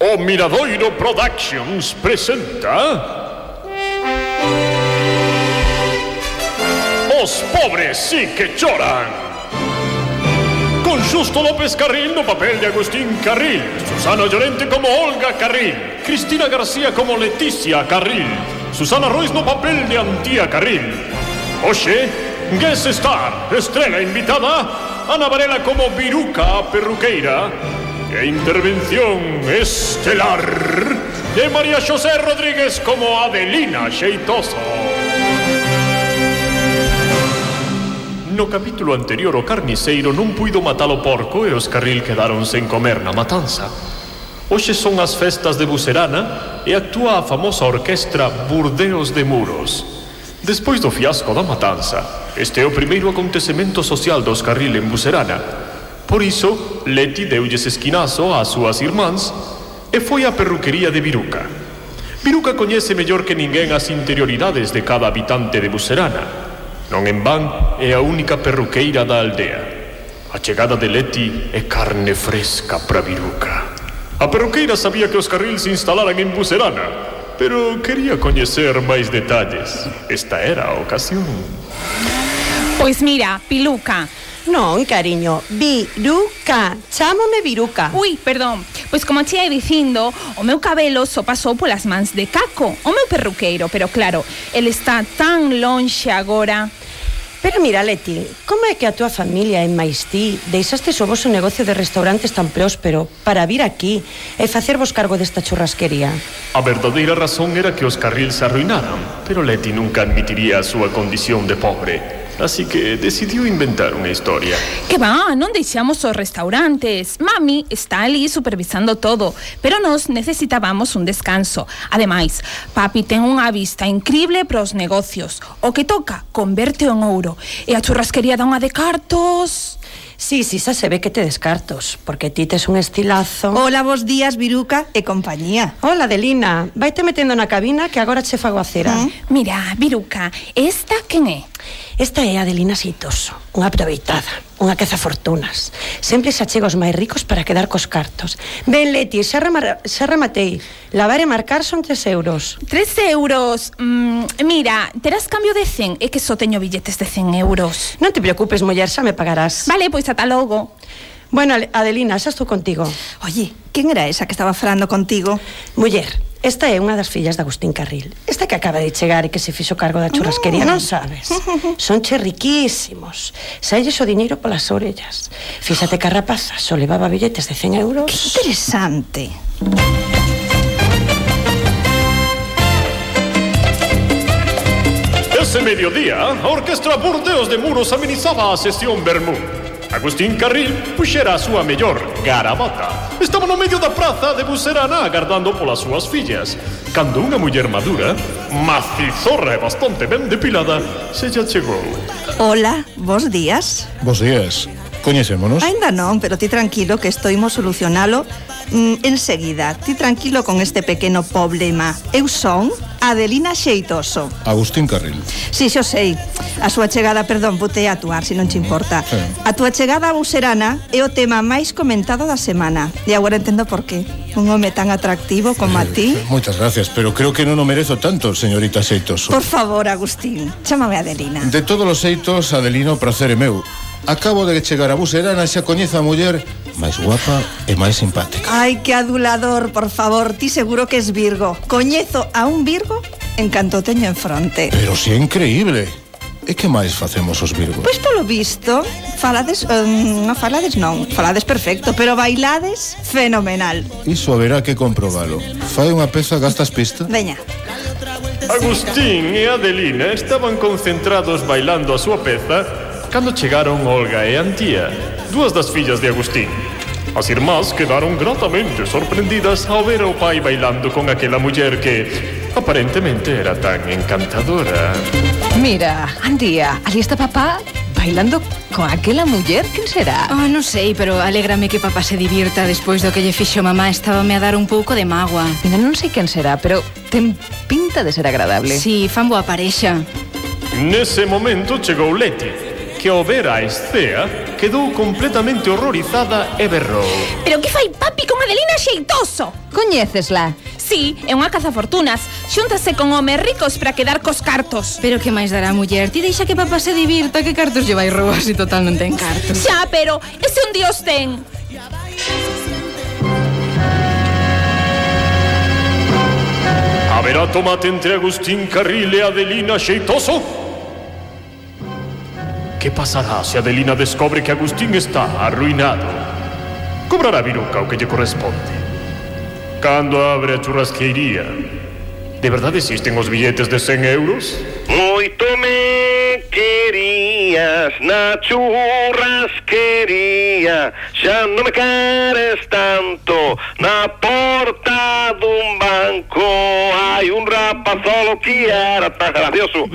O Miradoiro Productions presenta. Os pobres sí que choran. Con Justo López Carril no papel de Agustín Carril, Susana Llorente como Olga Carril, Cristina García como Leticia Carril, Susana Ruiz no papel de Antía Carril. Oye, guest star, estrella invitada, Ana Varela como Viruca Perruqueira, e intervención estelar de María José Rodríguez como Adelina Xeitoso. No capítulo anterior o carniceiro non puido matar o porco e os carril quedaron sen comer na matanza. Hoxe son as festas de Bucerana e actúa a famosa orquestra Burdeos de Muros. Despois do fiasco da matanza, este é o primeiro acontecemento social dos carril en Bucerana Por iso, Leti deulles esquinazo ás súas irmáns e foi á perruquería de Viruca. Viruca coñece mellor que ninguén as interioridades de cada habitante de Buserana. Non en van é a única perruqueira da aldea. A chegada de Leti é carne fresca para Viruca. A perruqueira sabía que os carrils se instalaran en Buserana, pero quería coñecer máis detalles. Esta era a ocasión. Pois mira, Piluca, Non, cariño, Viruca. Chámome Viruca. Ui, perdón. Pois como che ia dicindo, o meu cabelo só pasou polas mans de Caco, o meu perruqueiro, pero claro, ele está tan lonxe agora. Pero mira, Leti, como é que a túa familia en máis ti deixaste o vosso negocio de restaurantes tan próspero para vir aquí e facervos cargo desta churrasquería? A verdadeira razón era que os carrils se arruinaran, pero Leti nunca admitiría a súa condición de pobre. Así que decidiu inventar unha historia. Que va, non deixamos os restaurantes. Mami está ali supervisando todo, pero nos necesitábamos un descanso. Ademais, papi ten unha vista increíble para os negocios. O que toca, converte en ouro. E a churrasquería dá unha de cartos... Sí, sí, xa se ve que te descartos, porque ti tes un estilazo. Hola, vos días, Viruca e compañía. Hola, Delina. Vaite metendo na cabina que agora che fago a cera. ¿Eh? Mira, Viruca, esta quen é? Esta é Adelina Seitos, unha aproveitada, unha queza fortunas. Sempre se achega os máis ricos para quedar cos cartos. Ben, Leti, xa, remar, xa rematei. Lavar e marcar son 3 euros. Tres euros? Mm, mira, terás cambio de 100, é que só teño billetes de 100 euros. Non te preocupes, muller, xa me pagarás. Vale, pois ata logo. Bueno, Adelina, xa estou contigo. Oye, quen era esa que estaba falando contigo? Muller, esta é unha das fillas de Agustín Carril. Esta que acaba de chegar e que se fixo cargo da churrasquería, non sabes? Son che riquísimos. Saelles o diñeiro polas orellas. Fíxate que a rapaza só levaba billetes de 100 euros. Interesante. Ese mediodía, a Orquestra Burdeos de Muros amenizaba a sesión Bermú. Agustín Carril puxera a súa mellor garabata. Estaba no medio da praza de Buserana agardando polas súas fillas, cando unha muller madura, macizorra e bastante ben depilada, se lle chegou. Hola, bons días. Bons días coñecémonos? Ainda non, pero ti tranquilo que estoimos solucionalo mm, enseguida. Ti tranquilo con este pequeno problema. Eu son Adelina Xeitoso. Agustín Carril. Si, xo sei. A súa chegada, perdón, botei a atuar, se non che importa. Sí. A túa chegada a Buserana é o tema máis comentado da semana. E agora entendo por qué. Un home tan atractivo como eh, a ti. Moitas gracias, pero creo que non o merezo tanto, señorita Xeitoso. Por favor, Agustín, chámame Adelina. De todos os xeitos, Adelino, prazer é meu. Acabo de chegar a Buserana e xa coñezo a muller máis guapa e máis simpática. Ai, que adulador, por favor, ti seguro que es Virgo. Coñezo a un Virgo en canto teño en fronte. Pero si é increíble. E que máis facemos os Virgos? Pois polo visto, falades, eh, um, non falades non, falades perfecto, pero bailades fenomenal. Iso haberá que comprobalo. Fai unha peza, gastas pista? Veña. Agustín e Adelina estaban concentrados bailando a súa peza Cando chegaron Olga e Antía, dúas das fillas de Agustín, As irmás quedaron gratamente sorprendidas ao ver ao pai bailando con aquela muller que aparentemente era tan encantadora. Mira, Andía, ali está papá bailando con aquela muller, quen será? Oh, non sei, pero alégrame que papá se divirta despois do que lle fixo mamá, estábame a dar un pouco de mágoa. Mira, non sei quen será, pero ten pinta de ser agradable. Si, sí, fan boa parexa. Nese momento chegou Leti, que ao ver a escea quedou completamente horrorizada e berrou. Pero que fai papi con Adelina Xeitoso? Coñécesla? Sí, é unha cazafortunas. Xúntase con homes ricos para quedar cos cartos. Pero que máis dará a muller? Ti deixa que papá se divirta que cartos lle vai roubar se total non ten cartos. Xa, pero ese un dios ten. Haberá tomate entre Agustín Carril e Adelina Xeitoso? Que pasará se Adelina descobre que Agustín está arruinado? Cobrará Viruca o que lle corresponde. Cando abre a churrasqueiría, de verdade existen os billetes de 100 euros? Moito me querías na churrasquería Xa non me queres tanto Na porta dun banco Hai un rapazolo que era tan gracioso